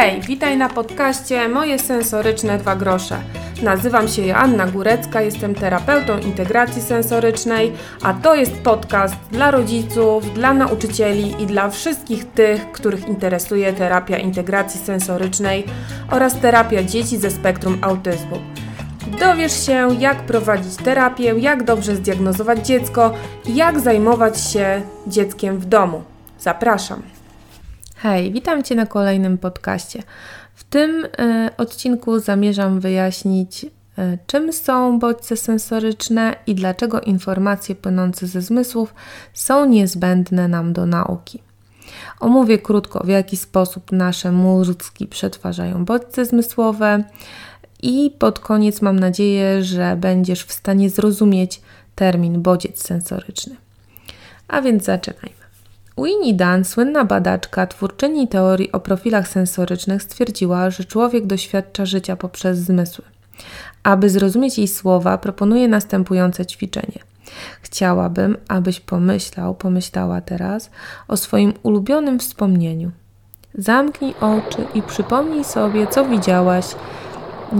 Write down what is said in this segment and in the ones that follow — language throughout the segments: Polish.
Hej, witaj na podcaście Moje sensoryczne dwa grosze. Nazywam się Joanna Górecka, jestem terapeutą integracji sensorycznej, a to jest podcast dla rodziców, dla nauczycieli i dla wszystkich tych, których interesuje terapia integracji sensorycznej oraz terapia dzieci ze spektrum autyzmu. Dowiesz się, jak prowadzić terapię, jak dobrze zdiagnozować dziecko jak zajmować się dzieckiem w domu. Zapraszam. Hej, witam Cię na kolejnym podcaście. W tym y, odcinku zamierzam wyjaśnić, y, czym są bodźce sensoryczne i dlaczego informacje płynące ze zmysłów są niezbędne nam do nauki. Omówię krótko, w jaki sposób nasze mózgi przetwarzają bodźce zmysłowe i pod koniec mam nadzieję, że będziesz w stanie zrozumieć termin bodziec sensoryczny. A więc zaczynajmy. Winnie Dan, słynna badaczka, twórczyni teorii o profilach sensorycznych, stwierdziła, że człowiek doświadcza życia poprzez zmysły. Aby zrozumieć jej słowa, proponuję następujące ćwiczenie. Chciałabym, abyś pomyślał, pomyślała teraz o swoim ulubionym wspomnieniu. Zamknij oczy i przypomnij sobie, co widziałaś,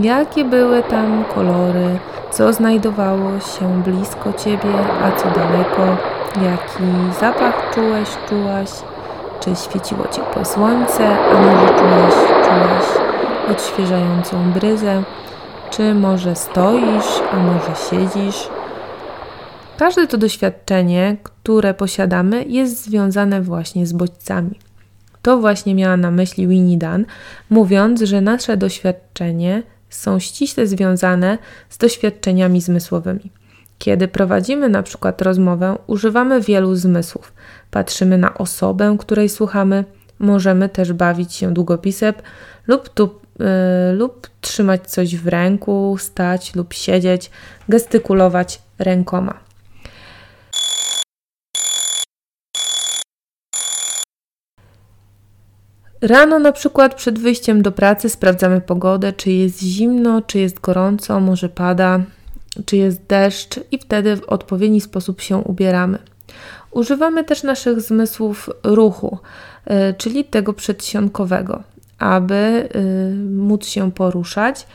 jakie były tam kolory, co znajdowało się blisko ciebie, a co daleko Jaki zapach czułeś, czułaś? Czy świeciło ciepłe słońce, a może czułeś, czułaś odświeżającą bryzę? Czy może stoisz, a może siedzisz? Każde to doświadczenie, które posiadamy, jest związane właśnie z bodźcami. To właśnie miała na myśli Winnie Dan, mówiąc, że nasze doświadczenie są ściśle związane z doświadczeniami zmysłowymi. Kiedy prowadzimy na przykład rozmowę, używamy wielu zmysłów. Patrzymy na osobę, której słuchamy, możemy też bawić się długopisem lub, tu, yy, lub trzymać coś w ręku, stać lub siedzieć, gestykulować rękoma. Rano na przykład przed wyjściem do pracy sprawdzamy pogodę, czy jest zimno, czy jest gorąco, może pada, czy jest deszcz, i wtedy w odpowiedni sposób się ubieramy. Używamy też naszych zmysłów ruchu, y, czyli tego przedsionkowego, aby y, móc się poruszać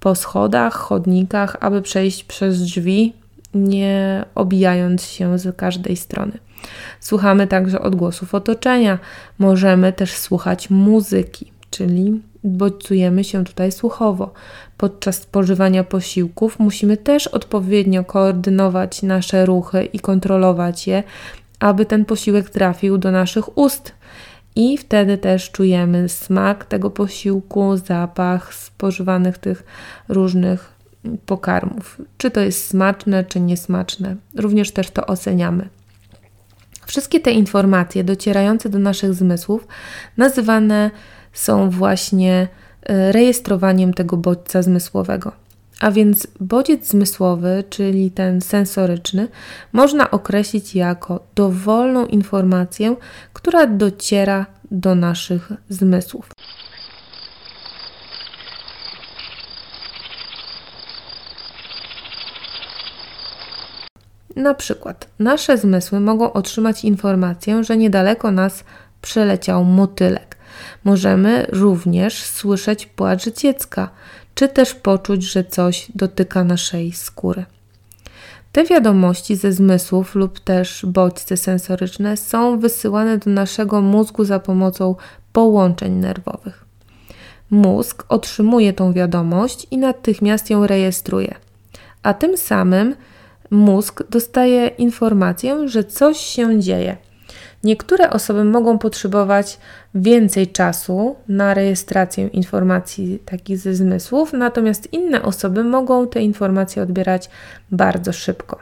po schodach, chodnikach, aby przejść przez drzwi, nie obijając się z każdej strony. Słuchamy także odgłosów otoczenia, możemy też słuchać muzyki, czyli bodźcujemy się tutaj słuchowo. Podczas spożywania posiłków musimy też odpowiednio koordynować nasze ruchy i kontrolować je, aby ten posiłek trafił do naszych ust. I wtedy też czujemy smak tego posiłku, zapach spożywanych tych różnych pokarmów. Czy to jest smaczne, czy niesmaczne. Również też to oceniamy. Wszystkie te informacje docierające do naszych zmysłów nazywane są właśnie e, rejestrowaniem tego bodźca zmysłowego. A więc bodziec zmysłowy, czyli ten sensoryczny, można określić jako dowolną informację, która dociera do naszych zmysłów. Na przykład, nasze zmysły mogą otrzymać informację, że niedaleko nas przeleciał motylek. Możemy również słyszeć płacz dziecka, czy też poczuć, że coś dotyka naszej skóry. Te wiadomości ze zmysłów lub też bodźce sensoryczne są wysyłane do naszego mózgu za pomocą połączeń nerwowych. Mózg otrzymuje tą wiadomość i natychmiast ją rejestruje, a tym samym mózg dostaje informację, że coś się dzieje. Niektóre osoby mogą potrzebować więcej czasu na rejestrację informacji takich ze zmysłów, natomiast inne osoby mogą te informacje odbierać bardzo szybko.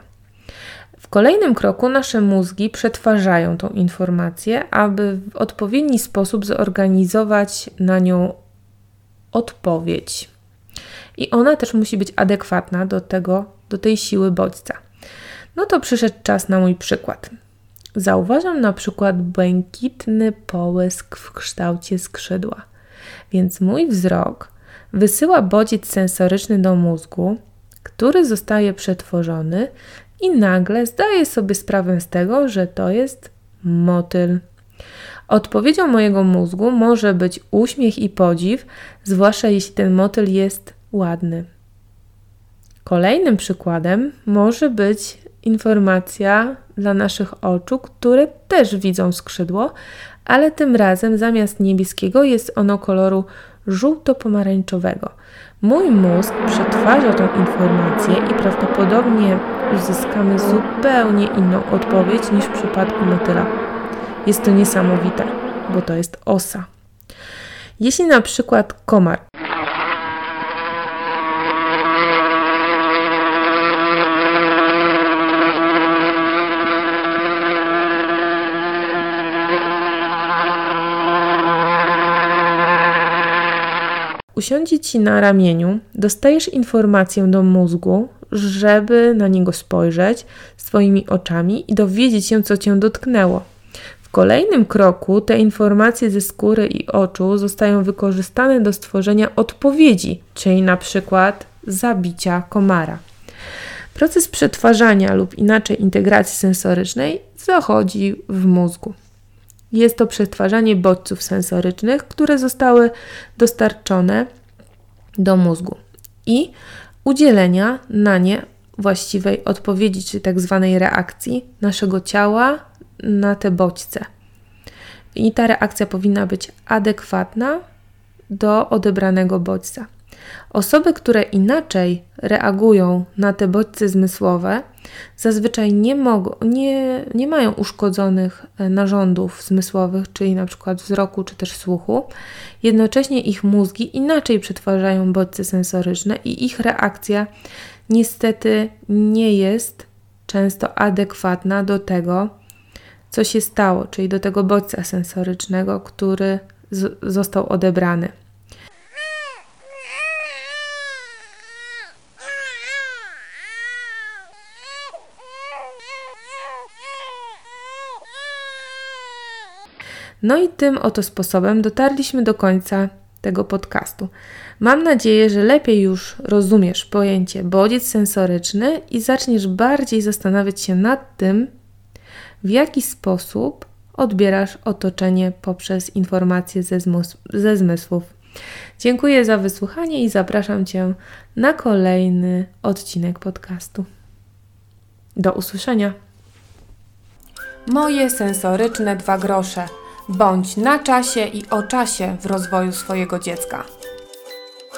W kolejnym kroku nasze mózgi przetwarzają tą informację, aby w odpowiedni sposób zorganizować na nią odpowiedź. I ona też musi być adekwatna do tego, do tej siły bodźca. No to przyszedł czas na mój przykład. Zauważam na przykład błękitny połysk w kształcie skrzydła, więc mój wzrok wysyła bodziec sensoryczny do mózgu, który zostaje przetworzony i nagle zdaje sobie sprawę z tego, że to jest motyl. Odpowiedzią mojego mózgu może być uśmiech i podziw, zwłaszcza jeśli ten motyl jest ładny. Kolejnym przykładem może być informacja dla naszych oczu, które też widzą skrzydło, ale tym razem zamiast niebieskiego jest ono koloru żółto-pomarańczowego. Mój mózg przetwarza tą informację i prawdopodobnie uzyskamy zupełnie inną odpowiedź niż w przypadku motyla. Jest to niesamowite, bo to jest osa. Jeśli na przykład komar usiądzie ci na ramieniu, dostajesz informację do mózgu, żeby na niego spojrzeć swoimi oczami i dowiedzieć się, co cię dotknęło. W kolejnym kroku te informacje ze skóry i oczu zostają wykorzystane do stworzenia odpowiedzi, czyli na przykład zabicia komara. Proces przetwarzania lub inaczej integracji sensorycznej zachodzi w mózgu. Jest to przetwarzanie bodźców sensorycznych, które zostały dostarczone do mózgu i udzielenia na nie właściwej odpowiedzi, czy tak zwanej reakcji naszego ciała na te bodźce. I ta reakcja powinna być adekwatna do odebranego bodźca. Osoby, które inaczej reagują na te bodźce zmysłowe, zazwyczaj nie, mogą, nie, nie mają uszkodzonych e, narządów zmysłowych, czyli na przykład wzroku czy też słuchu. Jednocześnie ich mózgi inaczej przetwarzają bodźce sensoryczne i ich reakcja niestety nie jest często adekwatna do tego, co się stało, czyli do tego bodźca sensorycznego, który został odebrany. No i tym oto sposobem dotarliśmy do końca tego podcastu. Mam nadzieję, że lepiej już rozumiesz pojęcie bodziec sensoryczny i zaczniesz bardziej zastanawiać się nad tym, w jaki sposób odbierasz otoczenie poprzez informacje ze, ze zmysłów. Dziękuję za wysłuchanie i zapraszam Cię na kolejny odcinek podcastu. Do usłyszenia. Moje sensoryczne dwa grosze. Bądź na czasie i o czasie w rozwoju swojego dziecka.